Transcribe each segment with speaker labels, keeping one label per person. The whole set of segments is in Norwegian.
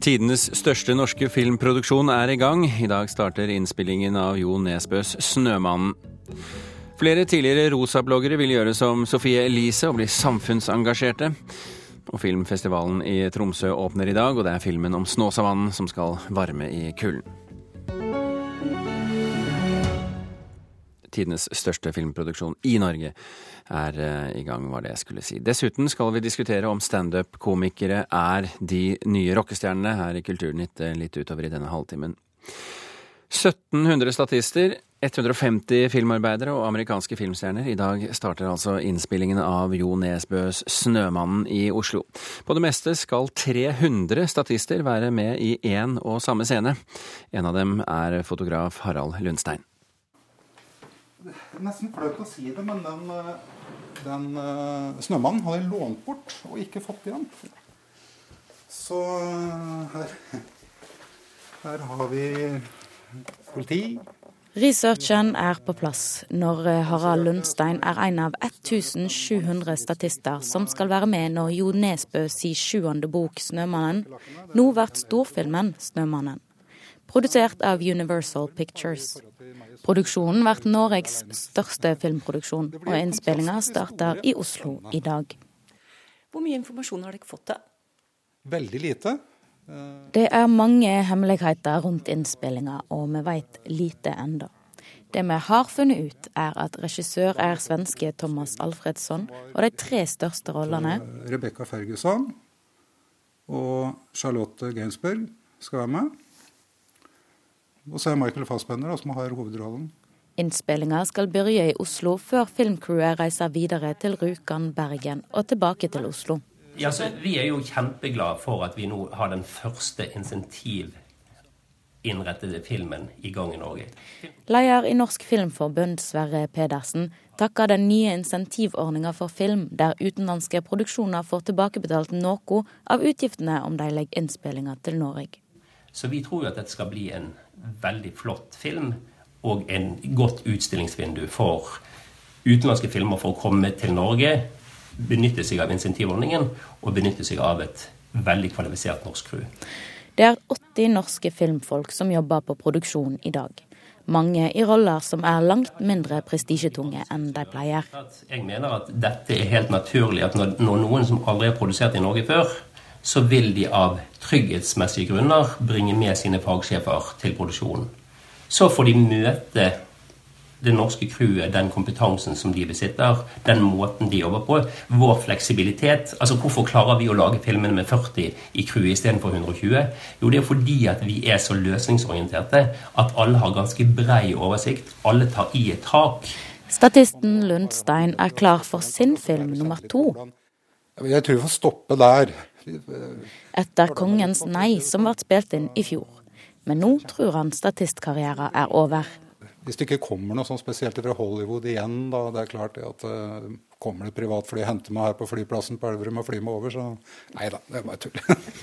Speaker 1: Tidenes største norske filmproduksjon er i gang. I dag starter innspillingen av Jo Nesbøs 'Snømannen'. Flere tidligere Rosa-bloggere vil gjøre som Sofie Elise og bli samfunnsengasjerte. Og Filmfestivalen i Tromsø åpner i dag, og det er filmen om Snåsavannen som skal varme i kulden. Tidenes største filmproduksjon i Norge er eh, i gang, var det jeg skulle si. Dessuten skal vi diskutere om standup-komikere er de nye rockestjernene her i Kulturnytt eh, litt utover i denne halvtimen. 1700 statister, 150 filmarbeidere og amerikanske filmstjerner. I dag starter altså innspillingen av Jo Nesbøs 'Snømannen' i Oslo. På det meste skal 300 statister være med i én og samme scene. En av dem er fotograf Harald Lundstein
Speaker 2: nesten flaut å si det, men den, eh, den uh, snømannen hadde jeg lånt bort og ikke fått igjen. Så uh, her, her har vi politi.
Speaker 3: Researchen er på plass når Harald Lundstein er en av 1700 statister som skal være med når Jo Nesbø si sjuende bok 'Snømannen' nå blir storfilmen 'Snømannen'. Produsert av Universal Pictures. Produksjonen blir Norges største filmproduksjon, og innspillinga starter i Oslo i dag.
Speaker 4: Hvor mye informasjon har dere fått? da?
Speaker 2: Veldig lite.
Speaker 3: Det er mange hemmeligheter rundt innspillinga, og vi veit lite enda. Det vi har funnet ut, er at regissør er svenske Thomas Alfredsson, og de tre største rollene
Speaker 2: Rebekka Ferguson og Charlotte Gainsberg skal være med. Og så er Michael Fassbender som har hovedrollen.
Speaker 3: Innspillinga skal begynne i Oslo, før filmcrewet reiser videre til Rjukan, Bergen og tilbake til Oslo.
Speaker 5: Ja, vi er jo kjempeglade for at vi nå har den første insentivinnrettede filmen i gang i Norge.
Speaker 3: Leder i Norsk Filmforbund, Sverre Pedersen, takker den nye insentivordninga for film, der utenlandske produksjoner får tilbakebetalt noe av utgiftene om de legger innspillinga til Norge.
Speaker 5: Så vi tror jo at dette skal bli en veldig flott film og en godt utstillingsvindu for utenlandske filmer for å komme til Norge, benytte seg av insentivordningen og benytte seg av et veldig kvalifisert norsk crew.
Speaker 3: Det er 80 norske filmfolk som jobber på produksjon i dag. Mange i roller som er langt mindre prestisjetunge enn de pleier.
Speaker 5: Jeg mener at dette er helt naturlig. At når noen som aldri har produsert i Norge før, så vil de av trygghetsmessige grunner bringe med sine fagsjefer til produksjonen. Så får de møte det norske crewet, den kompetansen som de besitter, den måten de jobber på, vår fleksibilitet. Altså Hvorfor klarer vi å lage filmene med 40 i crewet istedenfor 120? Jo, det er fordi at vi er så løsningsorienterte at alle har ganske brei oversikt. Alle tar i et tak.
Speaker 3: Statisten Lundstein er klar for sin film nummer to.
Speaker 2: Jeg tror vi får stoppe der.
Speaker 3: Etter 'Kongens nei', som ble spilt inn i fjor. Men nå tror han statistkarrieren er over.
Speaker 2: Hvis det ikke kommer noe sånn spesielt fra Hollywood igjen, da det er klart at uh, kommer det privatfly og henter meg her på flyplassen på Elverum og flyr meg over, så nei da, det er bare tull.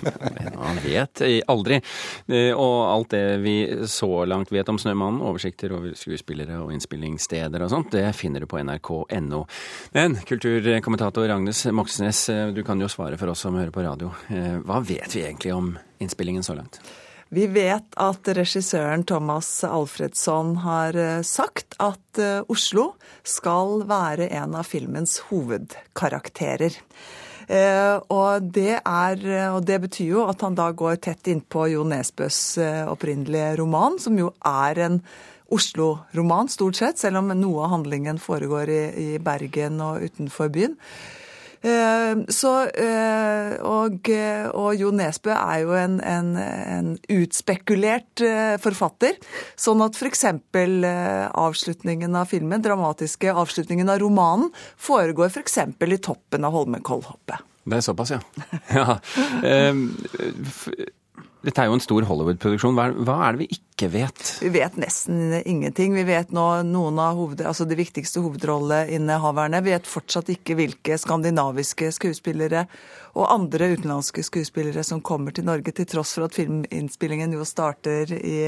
Speaker 1: Man vet aldri. Eh, og alt det vi så langt vet om 'Snømannen', oversikter over skuespillere og innspillingssteder og sånt, det finner du på nrk.no. Men kulturkommentator Agnes Moxnes, eh, du kan jo svare for oss som hører på radio. Hva vet vi egentlig om innspillingen så langt?
Speaker 6: Vi vet at regissøren Thomas Alfredsson har eh, sagt at eh, Oslo skal være en av filmens hovedkarakterer. Eh, og det, er, og det betyr jo at han da går tett innpå Jo Nesbøs opprinnelige roman, som jo er en Oslo-roman, stort sett, selv om noe av handlingen foregår i, i Bergen og utenfor byen. Eh, så, eh, og, og, Jo Nesbø er jo en, en, en utspekulert eh, forfatter. Sånn at f.eks. avslutningen av filmen, dramatiske avslutningen av romanen, foregår f.eks. i toppen av Holmenkollhoppet.
Speaker 1: Det er såpass, ja. ja. Dette er jo en stor Hollywood-produksjon. Hva, er det vi ikke vet?
Speaker 6: Vi vet nesten ingenting. Vi vet nå noen av hoved, altså de viktigste hovedrolleinnehaverne. Vi vet fortsatt ikke hvilke skandinaviske skuespillere og andre utenlandske skuespillere som kommer til Norge, til tross for at filminnspillingen jo starter i,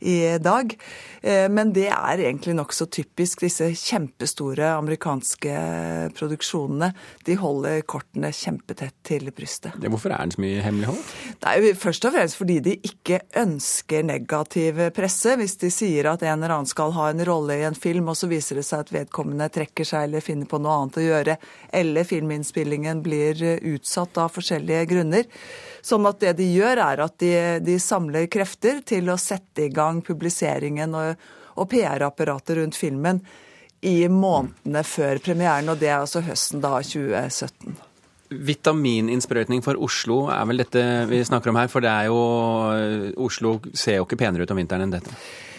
Speaker 6: i dag. Eh, men det er egentlig nokså typisk. Disse kjempestore amerikanske produksjonene de holder kortene kjempetett til brystet.
Speaker 1: Hvorfor er det så mye hemmelighold?
Speaker 6: Det er jo først og fremst fordi de ikke ønsker negativ presse. Hvis de sier at en eller annen skal ha en rolle i en film, og så viser det seg at vedkommende trekker seg eller finner på noe annet å gjøre, eller filminnspillingen blir utsatt av forskjellige grunner. Sånn at det de gjør, er at de, de samler krefter til å sette i gang publiseringen og, og PR-apparatet rundt filmen i månedene før premieren, og det er altså høsten da 2017.
Speaker 1: Vitamininnsprøytning for Oslo er vel dette vi snakker om her, for det er jo Oslo ser jo ikke penere ut om vinteren enn dette.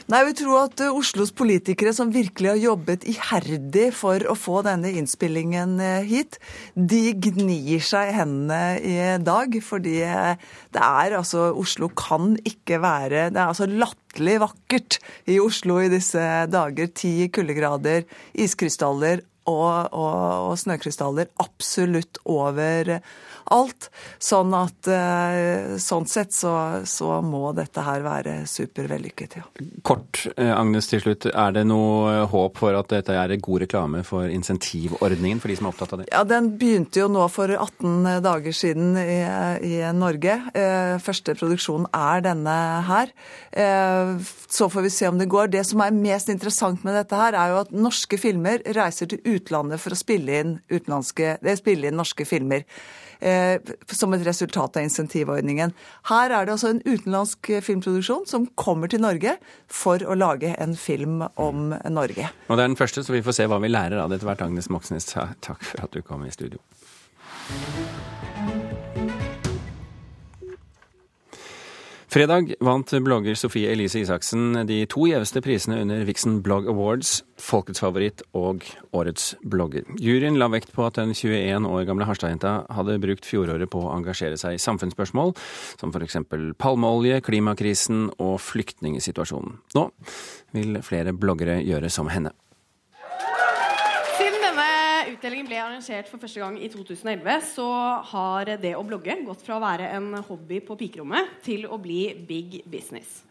Speaker 6: Nei, vi tror at eh, Oslos politikere som virkelig har jobbet iherdig for å få denne innspillingen eh, hit, de gnir seg i hendene i dag. Fordi eh, det er altså Oslo kan ikke være Det er altså latterlig vakkert i Oslo i disse dager. Ti kuldegrader, iskrystaller og, og, og snøkrystaller absolutt over alt. Sånn at eh, sånn sett så, så må dette her være supervellykket, ja.
Speaker 1: Kort, eh, Agnes, til slutt. Er det noe håp for at dette er god reklame for insentivordningen for de som er opptatt av det?
Speaker 6: Ja, Den begynte jo nå for 18 dager siden i, i Norge. Eh, første produksjon er denne her. Så får vi se om det går. Det som er mest interessant med dette her, er jo at norske filmer reiser til utlandet for å spille inn, spille inn norske filmer eh, som et resultat av insentivordningen. Her er det altså en utenlandsk filmproduksjon som kommer til Norge for å lage en film om Norge.
Speaker 1: Og Det er den første, så vi får se hva vi lærer av det etter hvert. Agnes Moxnes, takk for at du kom i studio. Fredag vant blogger Sofie Elise Isaksen de to gjeveste prisene under Vixen Blog Awards, Folkets favoritt og Årets blogger. Juryen la vekt på at den 21 år gamle Harstad-jenta hadde brukt fjoråret på å engasjere seg i samfunnsspørsmål, som f.eks. palmeolje, klimakrisen og flyktningsituasjonen. Nå vil flere bloggere gjøre som henne
Speaker 7: utdelingen ble arrangert for første gang i 2011, så har det å blogge gått fra å være en hobby på pikerommet til å bli big business.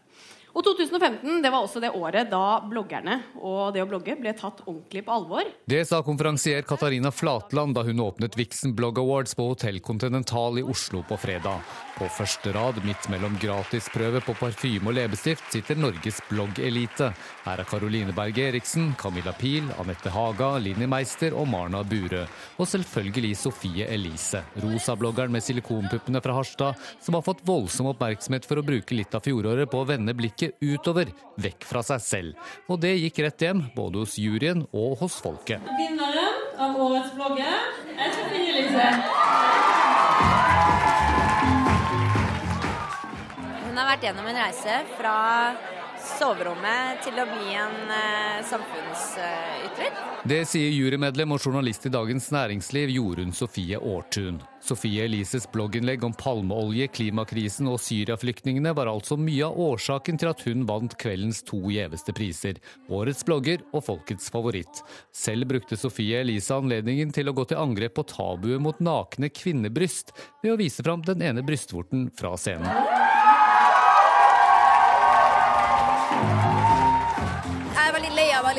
Speaker 7: Og 2015 det var også det året da bloggerne og det å blogge ble tatt ordentlig på alvor.
Speaker 8: Det sa konferansier Katarina Flatland da hun åpnet Vixen Blog Awards på Hotell Continental i Oslo på fredag. På første rad, midt mellom gratisprøve på parfyme og leppestift, sitter Norges bloggelite. Her er Caroline Berg Eriksen, Camilla Pil, Anette Haga, Linni Meister og Marna Burøe. Og selvfølgelig Sofie Elise, rosabloggeren med silikonpuppene fra Harstad, som har fått voldsom oppmerksomhet for å bruke litt av fjoråret på å vende blikket utover, vekk fra seg selv. Og det gikk rett hjem, både hos juryen og hos folket.
Speaker 9: Vinneren av årets blogger er Sofie Elise.
Speaker 10: Hun har vært gjennom en reise fra soverommet til å bli en uh, samfunnsytrer.
Speaker 8: Det sier jurymedlem og journalist i Dagens Næringsliv Jorunn Sofie Aartun. Sofie Elises blogginnlegg om palmeolje, klimakrisen og Syria-flyktningene var altså mye av årsaken til at hun vant kveldens to gjeveste priser, Årets blogger og Folkets favoritt. Selv brukte Sofie Elise anledningen til å gå til angrep på tabuet mot nakne kvinnebryst ved å vise fram den ene brystvorten fra scenen.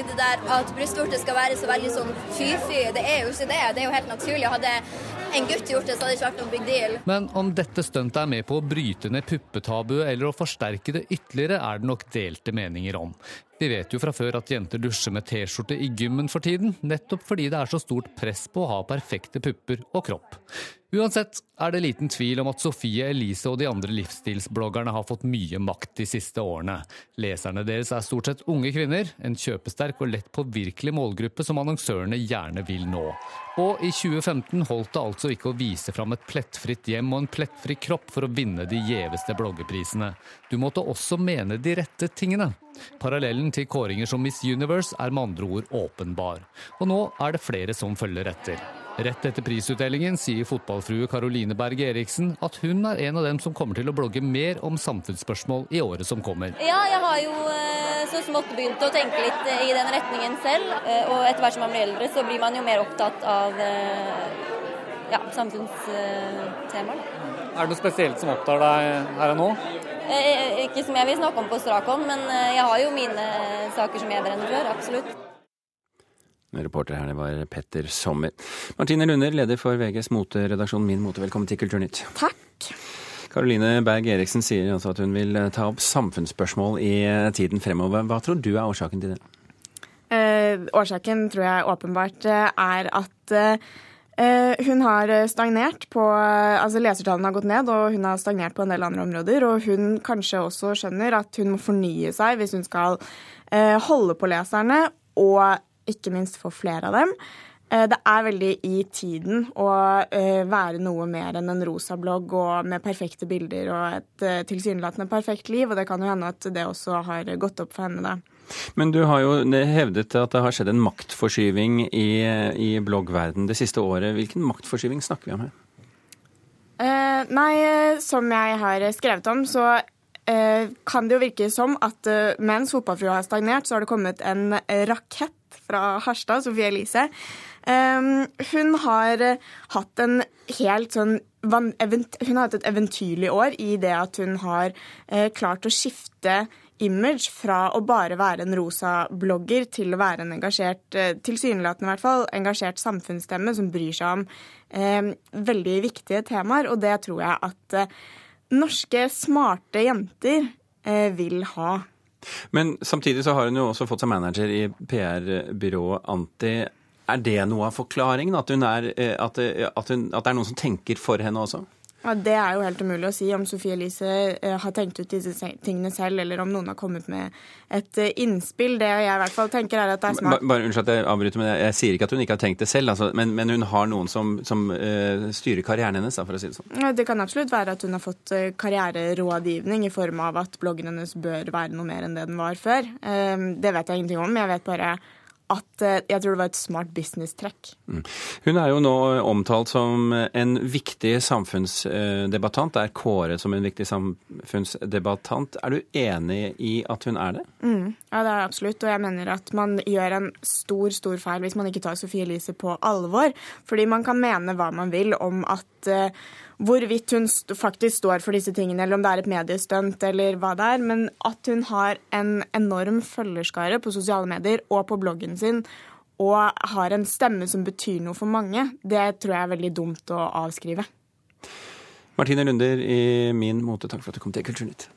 Speaker 10: Av det der at brystvorter skal være så veldig sånn fy-fy. Det er jo ikke det. Det er jo helt naturlig. Hadde en gutt gjort det, så hadde det ikke vært noen big deal.
Speaker 8: Men om dette stuntet er med på å bryte ned puppetabuet eller å forsterke det ytterligere, er det nok delte meninger om. Vi vet jo fra før at jenter dusjer med T-skjorte i gymmen for tiden, nettopp fordi det er så stort press på å ha perfekte pupper og kropp. Uansett er det liten tvil om at Sofie Elise og de andre livsstilsbloggerne har fått mye makt de siste årene. Leserne deres er stort sett unge kvinner, en kjøpesterk og lett påvirkelig målgruppe som annonsørene gjerne vil nå. Og i 2015 holdt det altså ikke å vise fram et plettfritt hjem og en plettfri kropp for å vinne de gjeveste bloggeprisene. Du måtte også mene de rette tingene. Parallellen til kåringer som Miss Universe er med andre ord åpenbar. Og nå er det flere som følger etter. Rett etter prisutdelingen sier fotballfrue Karoline Berg Eriksen at hun er en av dem som kommer til å blogge mer om samfunnsspørsmål i året som kommer.
Speaker 11: Ja, jeg har jo eh, så smått begynt å tenke litt i den retningen selv. Eh, og etter hvert som man blir eldre, så blir man jo mer opptatt av ja, samfunnstemaer.
Speaker 12: Er det noe spesielt som opptar deg her og nå?
Speaker 11: Eh, ikke som jeg vil snakke om på strak hånd, men eh, jeg har jo mine saker som jeg brenner for. Absolutt.
Speaker 1: Reporter her det var Petter Sommer. Martine Lunder, leder for VGs moteredaksjon Min Mote, velkommen til Kulturnytt.
Speaker 13: Takk.
Speaker 1: Karoline Berg Eriksen sier altså at hun vil eh, ta opp samfunnsspørsmål i tiden fremover. Hva tror du er årsaken til det?
Speaker 13: Eh, årsaken tror jeg åpenbart er at eh, Eh, hun har eh, stagnert på eh, Altså lesertallene har gått ned, og hun har stagnert på en del andre områder. Og hun kanskje også skjønner at hun må fornye seg hvis hun skal holde på leserne, og ikke minst for flere av dem. Det er veldig i tiden å være noe mer enn en rosa blogg og med perfekte bilder og et tilsynelatende perfekt liv, og det kan jo hende at det også har gått opp for henne, da.
Speaker 1: Men du har jo hevdet at det har skjedd en maktforskyving i, i bloggverden det siste året. Hvilken maktforskyving snakker vi om her?
Speaker 13: Eh, nei, som jeg har skrevet om, så eh, kan det jo virke som at eh, mens fotballfrua har stagnert, så har det kommet en rakett fra Harstad, Sofie Elise. Um, hun har hatt en helt sånn hun har hatt et eventyrlig år i det at hun har uh, klart å skifte image fra å bare være en rosa blogger til å være en engasjert, eh, tilsynelatende i hvert fall, engasjert samfunnsstemme som bryr seg om eh, veldig viktige temaer. Og det tror jeg at eh, norske smarte jenter eh, vil ha.
Speaker 1: Men samtidig så har hun jo også fått seg manager i PR-byrået Anti. Er det noe av forklaringen? At, er, eh, at, at, hun, at det er noen som tenker for henne også?
Speaker 13: Ja, Det er jo helt umulig å si om Sofie Elise eh, har tenkt ut disse tingene selv, eller om noen har kommet med et eh, innspill. Det jeg i hvert fall tenker er at det er smart.
Speaker 1: Bare Unnskyld at jeg avbryter, men jeg, jeg, sier ikke at hun ikke har tenkt det selv. Altså, men, men, hun har noen som, som uh, styrer karrieren hennes, da, for å si det sånn.
Speaker 13: Ja, det kan absolutt være at hun har fått karriererådgivning i form av at bloggen hennes bør være noe mer enn det den var før. Um, det vet jeg ingenting om. Jeg vet bare at eh, jeg tror det var et smart business-trekk. Mm.
Speaker 1: Hun er jo nå omtalt som en viktig samfunnsdebattant, er kåret som en viktig samfunnsdebattant. Er du enig i at hun er det?
Speaker 13: Mm. Ja, det er jeg absolutt. Og jeg mener at man gjør en stor, stor feil hvis man ikke tar Sofie Elise på alvor. Fordi man kan mene hva man vil om at hvorvidt hun faktisk står for disse tingene, eller om det er et mediestunt eller hva det er. Men at hun har en enorm følgerskare på sosiale medier og på bloggen sin, og har en stemme som betyr noe for mange, det tror jeg er veldig dumt å avskrive.
Speaker 1: Martine Lunder i Min Mote, takk for at du kom til Kulturnytt.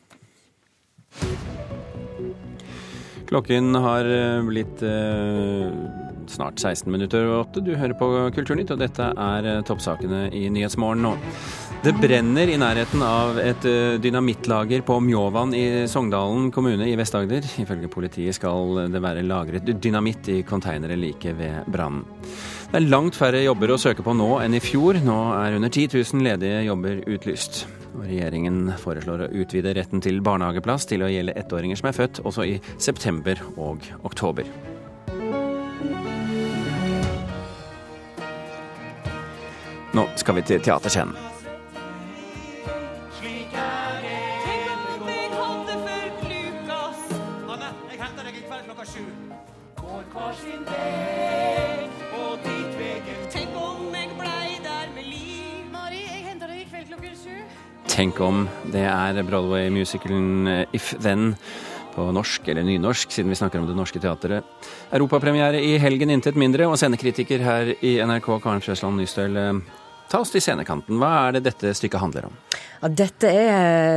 Speaker 1: Klokken har eh, blitt eh, snart 16 minutter over 8. Du hører på Kulturnytt, og dette er eh, toppsakene i Nyhetsmorgen nå. Det brenner i nærheten av et eh, dynamittlager på Mjåvann i Sogndalen kommune i Vest-Agder. Ifølge politiet skal det være lagret dynamitt i konteinere like ved brannen. Det er langt færre jobber å søke på nå enn i fjor. Nå er under 10 000 ledige jobber utlyst. Regjeringen foreslår å utvide retten til barnehageplass til å gjelde ettåringer som er født også i september og oktober. Nå skal vi til teaterscenen. Tenk om det er Broadway-musikalen If Then på norsk, eller nynorsk, siden vi snakker om Det Norske Teatret. Europapremiere i helgen, intet mindre, og scenekritiker her i NRK, Karen Frøsland Nystøl. Ta oss til scenekanten. Hva er det dette stykket handler om?
Speaker 14: Ja, dette er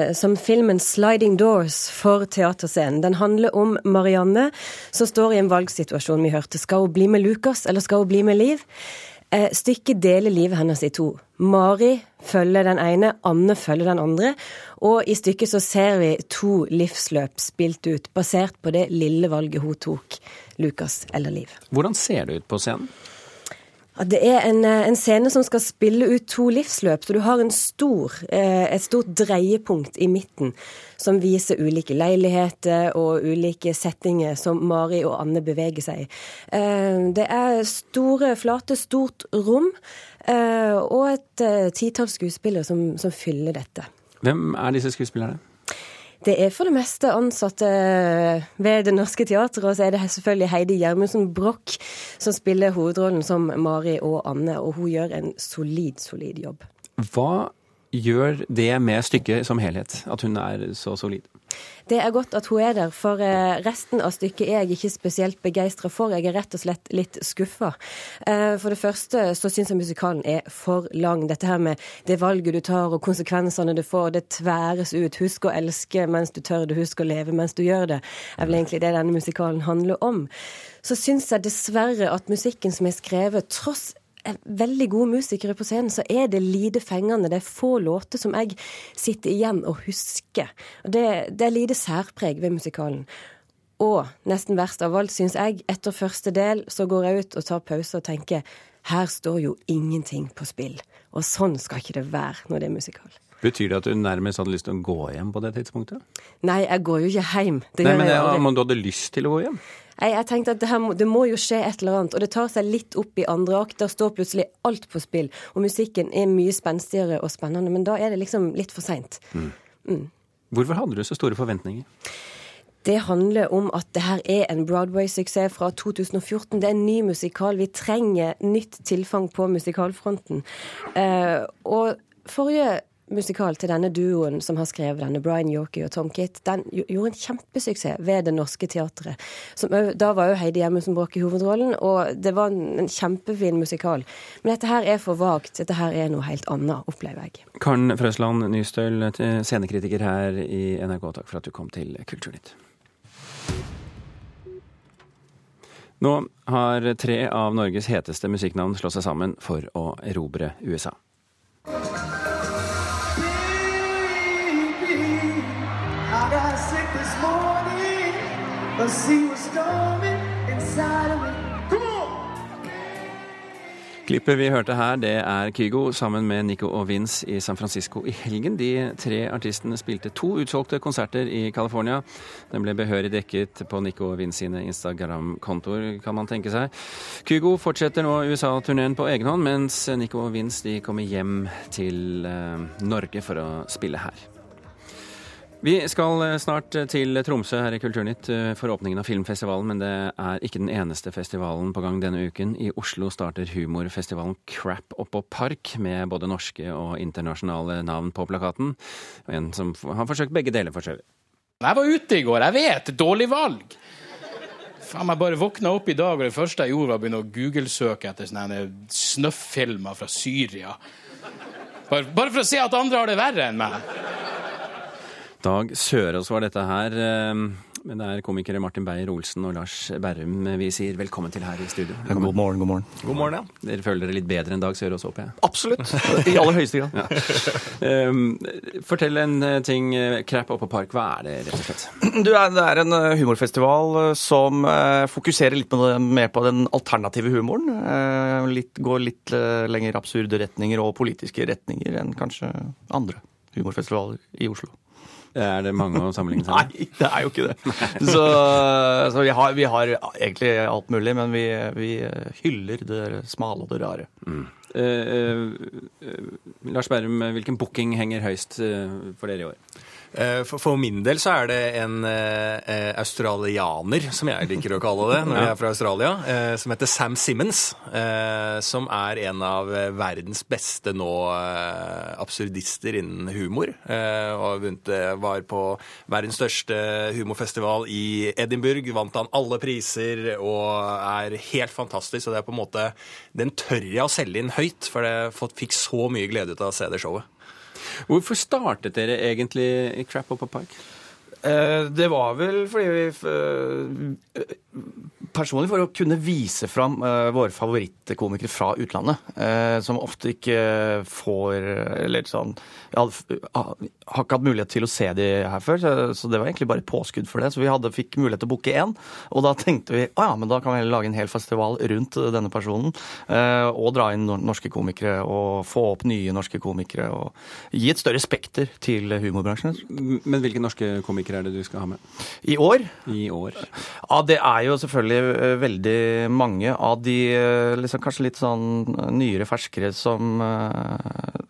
Speaker 14: eh, som filmen 'Sliding Doors' for teaterscenen. Den handler om Marianne som står i en valgsituasjon vi hørte. Skal hun bli med Lukas, eller skal hun bli med Liv? Eh, stykket deler livet hennes i to. Mari følger den ene, Anne følger den andre. Og i stykket så ser vi to livsløp spilt ut, basert på det lille valget hun tok. Lukas eller Liv.
Speaker 1: Hvordan ser det ut på scenen?
Speaker 14: Det er en, eh, en, scene som skal spille ut to livsløp, så du har stor, eh, et stort dreiepunkt i midten som viser ulike leiligheter og ulike settinger som Mari og Anne beveger seg i. Eh, det er store, flate, stort rom og et titall skuespillere som, som fyller dette.
Speaker 1: Hvem er disse skuespillerne?
Speaker 14: Det er for det meste ansatte ved Det Norske Teatret, og så er det selvfølgelig Heidi Gjermundsen Broch som spiller hovedrollen som Mari og Anne, og hun gjør en solid, solid jobb.
Speaker 1: Hva gjør det med stykket som helhet, at hun er så solid?
Speaker 14: Det er godt at hun er der, for eh, resten av stykket er jeg ikke spesielt begeistra for. Jeg er rett og slett litt skuffa. Eh, for det første så syns jeg musikalen er for lang. Dette her med det valget du tar og konsekvensene du får, det tværes ut. Husk å elske mens du tør det, husk å leve mens du gjør det, er vel egentlig det denne musikalen handler om. Så syns jeg dessverre at musikken som er skrevet, tross veldig gode musikere på scenen, så er det lite fengende. Det er få låter som jeg sitter igjen og husker. Det, det er lite særpreg ved musikalen. Og nesten verst av alt, syns jeg, etter første del så går jeg ut og tar pause og tenker her står jo ingenting på spill. Og sånn skal ikke det være når det er musikal.
Speaker 1: Betyr det at du nærmest hadde lyst til å gå hjem på det tidspunktet?
Speaker 14: Nei, jeg går jo ikke hjem.
Speaker 1: Det Nei, men det, ja, Du hadde lyst til å gå hjem?
Speaker 14: Jeg, jeg tenkte at det, her, det, må jo skje et eller annet. Og det tar seg litt opp i andre akt. Der står plutselig alt på spill. Og musikken er mye spenstigere og spennende. Men da er det liksom litt for seint. Mm.
Speaker 1: Mm. Hvorfor hadde du så store forventninger?
Speaker 14: Det handler om at det her er en Broadway-suksess fra 2014. Det er en ny musikal. Vi trenger nytt tilfang på musikalfronten. Uh, og forrige musikal til denne duoen som har skrevet denne, Brian Yorkie og Tom Kitt, den gjorde en kjempesuksess ved Det Norske Teatret. da var jo Heidi Gjermundsen bråk i hovedrollen, og det var en, kjempefin musikal. Men dette her er for vagt. Dette her er noe helt annet, opplever jeg.
Speaker 1: Karen Frøsland Nystøl, scenekritiker her i NRK, takk for at du kom til Kulturnytt. Nå har tre av Norges heteste musikknavn slått seg sammen for å erobre USA. The sea was storming inside of me. Klippet vi hørte her, det er Kygo sammen med Nico og Vince i San Francisco i helgen. De tre artistene spilte to utsolgte konserter i California. Den ble behørig dekket på Nico og Vince sine Instagram-kontoer, kan man tenke seg. Kygo fortsetter nå USA-turneen på egen hånd, mens Nico og Vince de kommer hjem til eh, Norge for å spille her. Vi skal eh, snart eh, til Tromsø her i Kulturnytt eh, for åpningen av filmfestivalen, men det er ikke den eneste festivalen på gang denne uken. I Oslo starter humorfestivalen Crap Oppå Park, med både norske og internasjonale navn på plakaten. Og en som har forsøkt begge deler for seg.
Speaker 15: Jeg var ute i går, jeg vet. Dårlig valg. Faen, jeg bare våkna opp i dag, og det første jeg gjorde, var å begynne å google-søke etter sånne snøff-filmer fra Syria. Bare, bare for å se at andre har det verre enn meg.
Speaker 1: Dag Sørås var dette her. Eh, men det er komikere Martin Beyer-Olsen og Lars Berrum vi sier velkommen til her i studio.
Speaker 16: Velkommen. God morgen, god morgen.
Speaker 1: God morgen, ja. Dere føler dere litt bedre enn Dag Sørås, håper jeg?
Speaker 16: Absolutt. I aller høyeste grad. ja.
Speaker 1: um, fortell en eh, ting. Crap oppå park, hva er det rett og slett?
Speaker 16: Du, det er en humorfestival som fokuserer litt mer på den alternative humoren. Litt, går litt lenger absurde retninger og politiske retninger enn kanskje andre humorfestivaler i Oslo.
Speaker 1: Er det mange å sammenligne seg
Speaker 16: med? Nei, det er jo ikke det. Så, så vi, har, vi, har, egentlig alt mulig, men vi, vi hyller det smale og det rare. Mm. Eh,
Speaker 1: eh, Lars Berrum, hvilken booking henger høyst for dere i år?
Speaker 17: Eh, for, min del så er det en eh, australianer, som jeg liker å kalle det når jeg er fra Australia, eh, som heter Sam Simmons. Som er en av verdens beste nå absurdister innen humor. Og var på verdens største humorfestival i Edinburgh. Vant han alle priser og er helt fantastisk. Og det er på en måte Den tør jeg å selge inn høyt, for jeg fikk så mye glede ut av å se det showet.
Speaker 1: Hvorfor startet dere egentlig i Crap Up a Park?
Speaker 16: Eh, Det var vel fordi vi eh, Personlig for å kunne vise fram eh, våre favorittkomikere fra utlandet, som ofte ikke får Eller sånn Jeg har ikke hatt mulighet til å se de her før, så, det var egentlig bare påskudd for det. Så vi hadde, fikk mulighet til å booke én, og da tenkte vi å ja, men da kan vi lage en hel festival rundt denne personen. Og dra inn norske komikere og få opp nye norske komikere. Og gi et større spekter til humorbransjen.
Speaker 1: Men hvilke norske komikere er det du skal ha med?
Speaker 16: I år?
Speaker 1: I år.
Speaker 16: Ja, det er jo selvfølgelig eh, veldig mange av de eh, liksom kanskje litt sånn nyere, ferskere som eh,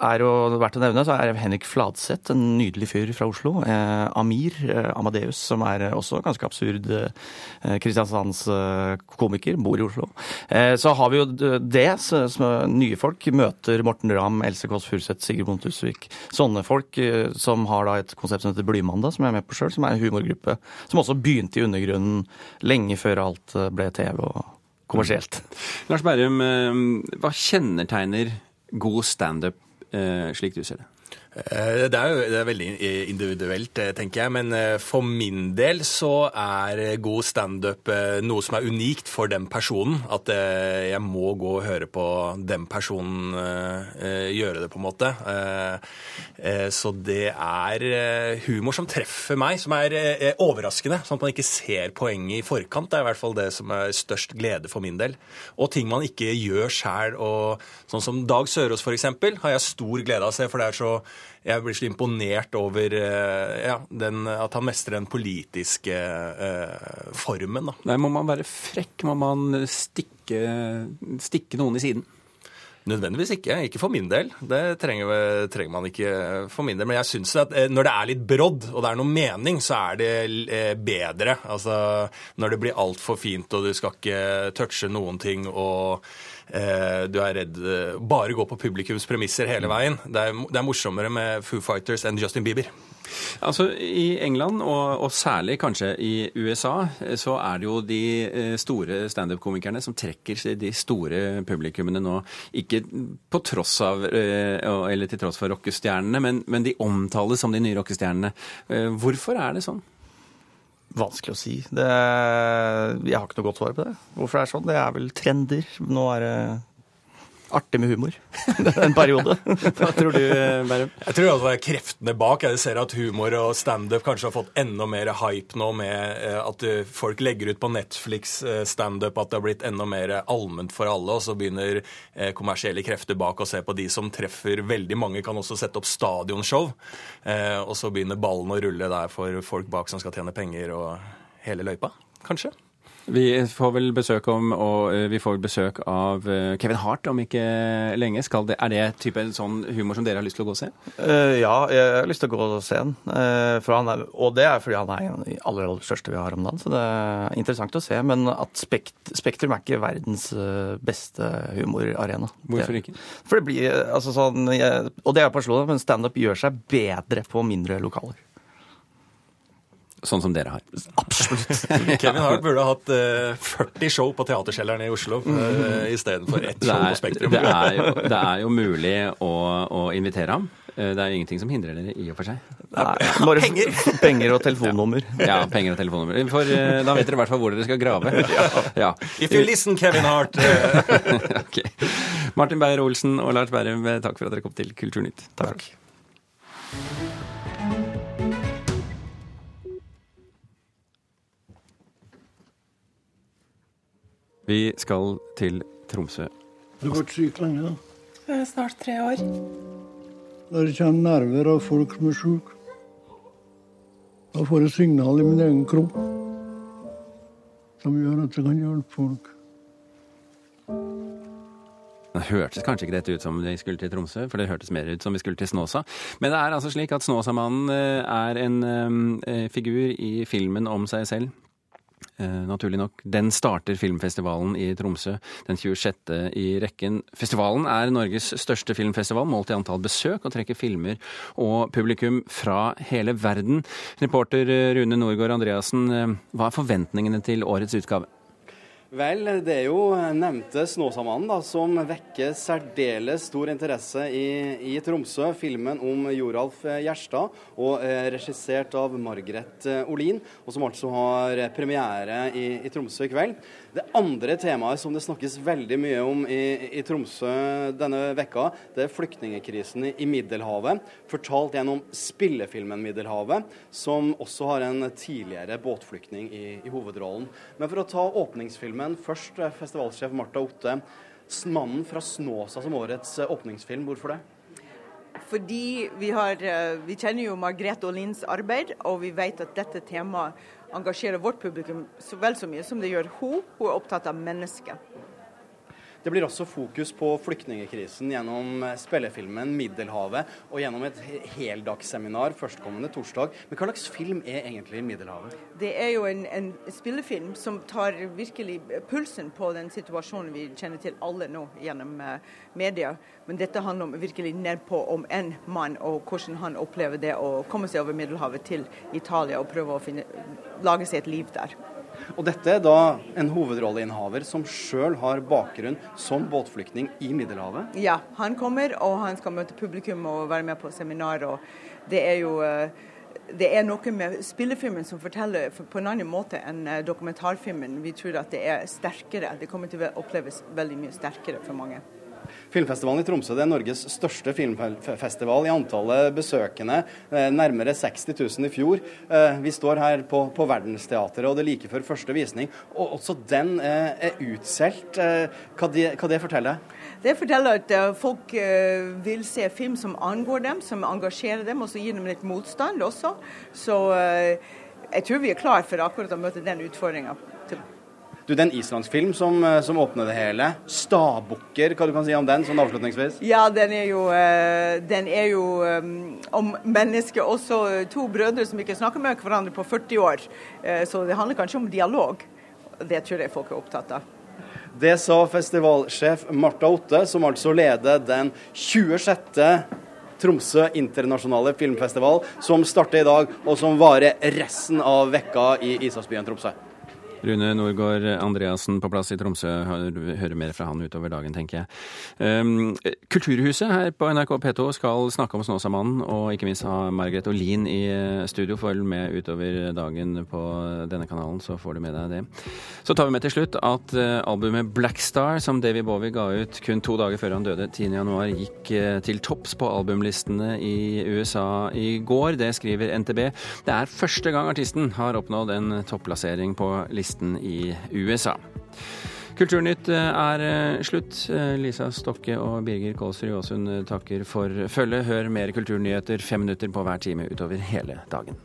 Speaker 16: er jo verdt å nevne, så er Henrik Fladseth, en nydelig fyr fra Oslo. Eh, Amir eh, Amadeus, som er eh, også ganske absurd eh, Kristiansands eh, komiker, bor i Oslo. Eh, så har vi jo det, så- er nye folk. Møter Morten Ramm, Else Kåss Furuseth, Sigrid Bonde Tusvik. Sånne folk som har da et konsept som heter Blymandag, som jeg er med på sjøl, som er en humorgruppe som også begynte i undergrunnen lenge før alt ble TV og kommersielt.
Speaker 1: Lars Berrum, hva kjennetegner god standup eh, slik du ser det?
Speaker 17: Eh, Det er jo det er veldig individuelt, eh, tenker jeg. Men eh, for min del så er god standup noe som er unikt for den personen. At jeg må gå og høre på den personen gjøre det, på en måte. Så det er humor som treffer meg, som er overraskende. Sånn at man ikke ser poenget i forkant. Det er i hvert fall det som er størst glede for min del. Og ting man ikke gjør sjæl. Sånn som Dag Sørås, eksempel, har jeg stor glede av å se. For det er så jeg blir så imponert over eh, ja, den, at han mestrer den politiske eh, formen. Da.
Speaker 1: Nei, må man være frekk? Må man stikke, stikke noen i siden?
Speaker 17: Nødvendigvis ikke. Ikke for min del. Det trenger, trenger man ikke for min del. Men jeg syns at eh, når det er litt brodd, og det er noe mening, så er det bedre. Altså når det blir altfor fint, og du skal ikke touche noen ting, og du er redd eh, Bare gå på publikums premisser hele veien. Det er, det er morsommere med Foo Fighters enn Justin Bieber.
Speaker 1: Altså, I England, og, og særlig kanskje i USA, eh, så er det jo de eh, store standup-komikerne som trekker de store publikummene nå. Ikke på tross av, eh, eller til tross for rockestjernene, men, men de omtales som de nye rockestjernene. Eh, Hvorfor er det sånn?
Speaker 16: Vanskelig å si. Det, jeg har ikke noe godt svar på det. Hvorfor det er sånn? Det er vel trender. Nå er det artig med humor en periode.
Speaker 1: Hva tror du, Bærum?
Speaker 17: Jeg tror altså det er kreftene bak. Jeg ser at humor og standup kanskje har fått enda mer hype nå med eh, at eh, folk legger ut på Netflix eh, standup, at det har blitt enda mer allment for alle, og så begynner kommersielle krefter bak å se på de som treffer veldig mange, kan også sette opp stadionshow, eh, og så begynner ballen å rulle der for folk bak som skal tjene penger og hele løypa, kanskje.
Speaker 1: Vi får vel besøk om, og eh, vi får besøk av eh, Kevin Hart om ikke lenge. Skal det, er det type sånn humor som dere har lyst til å gå og se?
Speaker 16: Uh, ja, jeg har lyst til å gå og se den. Uh, for han er, og det er fordi han er en av de aller, aller største vi har om dagen. Så det er interessant å se. Men at spekt, Spektrum er ikke verdens beste humorarena.
Speaker 1: Hvorfor ikke?
Speaker 16: For det blir altså sånn jeg, Og det er på Oslo, men standup gjør seg bedre på mindre lokaler.
Speaker 1: Sånn som dere har.
Speaker 16: Absolutt.
Speaker 17: Kevin Hart burde ha hatt uh, 40 show på Teaterkjelleren i Oslo uh, istedenfor ett show på Spektrum.
Speaker 1: det, er jo, det er jo mulig å, å invitere ham. Eh, Det er jo ingenting som hindrer dere i og for seg.
Speaker 16: Bare penger. penger og telefonnummer.
Speaker 1: Ja, penger og telefonnummer. For uh, da vet dere i hvert fall hvor dere skal grave. Ja.
Speaker 17: If you listen, Kevin Hart.
Speaker 1: Ok. Martin Beyer-Olsen og Lars Berrum, eh, takk for at dere kom til Kulturnytt.
Speaker 16: Takk.
Speaker 1: Vi skal til Tromsø.
Speaker 18: Du har vært syk lenge, da.
Speaker 19: Jeg snart tre år.
Speaker 18: Der kommer nerver av folk som er syke, da får jeg signal i min egen kropp som gjør at jeg kan hjelpe folk.
Speaker 1: Det hørtes kanskje ikke dette ut som vi skulle til Tromsø, for det hørtes mer ut som vi skulle til Snåsa. Men det er altså slik at Snåsamannen eh, er en eh, figur i filmen om seg selv. Eh, naturlig nok. Den starter filmfestivalen i Tromsø den 26. i rekken. Festivalen er Norges største filmfestival, målt i antall besøk, og trekker filmer og publikum fra hele verden. Reporter eh, Rune Norgård Andreassen, eh, hva er forventningene til årets utgave?
Speaker 19: Vel, det er jo nevnte Snåsamannen da, som vekker særdeles stor interesse i, i, Tromsø. Filmen om Joralf Gjerstad, og eh, regissert av Margaret eh, Olin, og som altså har premiere i, i Tromsø i kveld. Det andre temaet som det snakkes veldig mye om i, i Tromsø denne vekka, det er flyktningekrisen i Middelhavet, fortalt gjennom spillefilmen 'Middelhavet', som også har en tidligere båtflyktning i, i hovedrollen. Men for å ta åpningsfilmen først, eh, festivalsjef Marta Otte. 'Mannen fra Snåsa' som årets eh, åpningsfilm, hvorfor det?
Speaker 20: Fordi vi, har, eh, vi kjenner jo Margrethe Olins arbeid, og vi vet at dette temaet engasjerer vårt publikum så vel så mye som det gjør hun. Hun er opptatt av mennesket.
Speaker 19: Det blir også fokus på flyktningekrisen gjennom spillefilmen 'Middelhavet' og gjennom et heldagsseminar førstkommende torsdag. Men hva slags film er egentlig 'Middelhavet'?
Speaker 20: Det er jo en, en, spillefilm som tar virkelig pulsen på den situasjonen vi kjenner til alle nå gjennom uh, media. Men dette handler om virkelig nedpå om en mann og hvordan han opplever det å komme seg over Middelhavet til Italia og prøve å finne, lage seg et liv der.
Speaker 19: Og dette er da en hovedrolleinnehaver som sjøl har bakgrunn som båtflyktning i Middelhavet?
Speaker 20: Ja, han kommer og han skal møte publikum og være med på seminar. og det er jo eh, det er noe med spillefilmen som forteller på en annen måte enn eh, dokumentarfilmen. Vi tror at det er sterkere. Det kommer til å oppleves veldig mye sterkere for mange.
Speaker 19: Filmfestivalen i Tromsø det er Norges største filmfestival i antallet besøkende. Eh, nærmere 60 000 i fjor. Eh, vi står her på, på Verdensteatret, og det er like før første visning. Og også den eh, er utsolgt. Hva, det, hva det forteller?
Speaker 20: Det forteller at folk vil se film som angår dem, som engasjerer dem, og så gir dem litt motstand også. Så jeg tror vi er klar for akkurat å møte den utfordringa.
Speaker 19: Du, Det er en islandsk film som, eh, som åpner det hele. 'Stabukker', hva du kan si om den sånn avslutningsvis?
Speaker 20: Ja, den er jo, eh, den er jo um, om mennesker, også to brødre som ikke snakker med hverandre på 40 år. Så det handler kanskje om dialog. Det tror jeg folk er opptatt av.
Speaker 19: Det sa festivalsjef Marta Otte, som altså leder den 26. Tromsø internasjonale filmfestival, som starter i dag, og som varer resten av vekka i Ishavsbyen Tromsø.
Speaker 1: Rune Norgård Andreassen på plass i Tromsø. Hører mer fra han utover dagen, tenker jeg. Um, Kulturhuset her på NRK P2 skal snakke om Snåsamannen, og ikke minst ha Margrethe Olin i eh, studio. Følg med utover dagen på denne kanalen, så får du med deg det. Så tar vi med til slutt at uh, albumet Black Star, som Davy Bowie ga ut kun to dager før han døde, 10.1, gikk uh, til topps på albumlistene i USA i går. Det skriver NTB. Det er første gang artisten har oppnådd en topplassering på listen listen i USA. Kulturnytt eh, er eh, slutt. Eh, Lisa Stokke og Birger Kålsrud Aasund takker for følget. Hør mer kulturnyheter fem minutter på hver time utover hele dagen.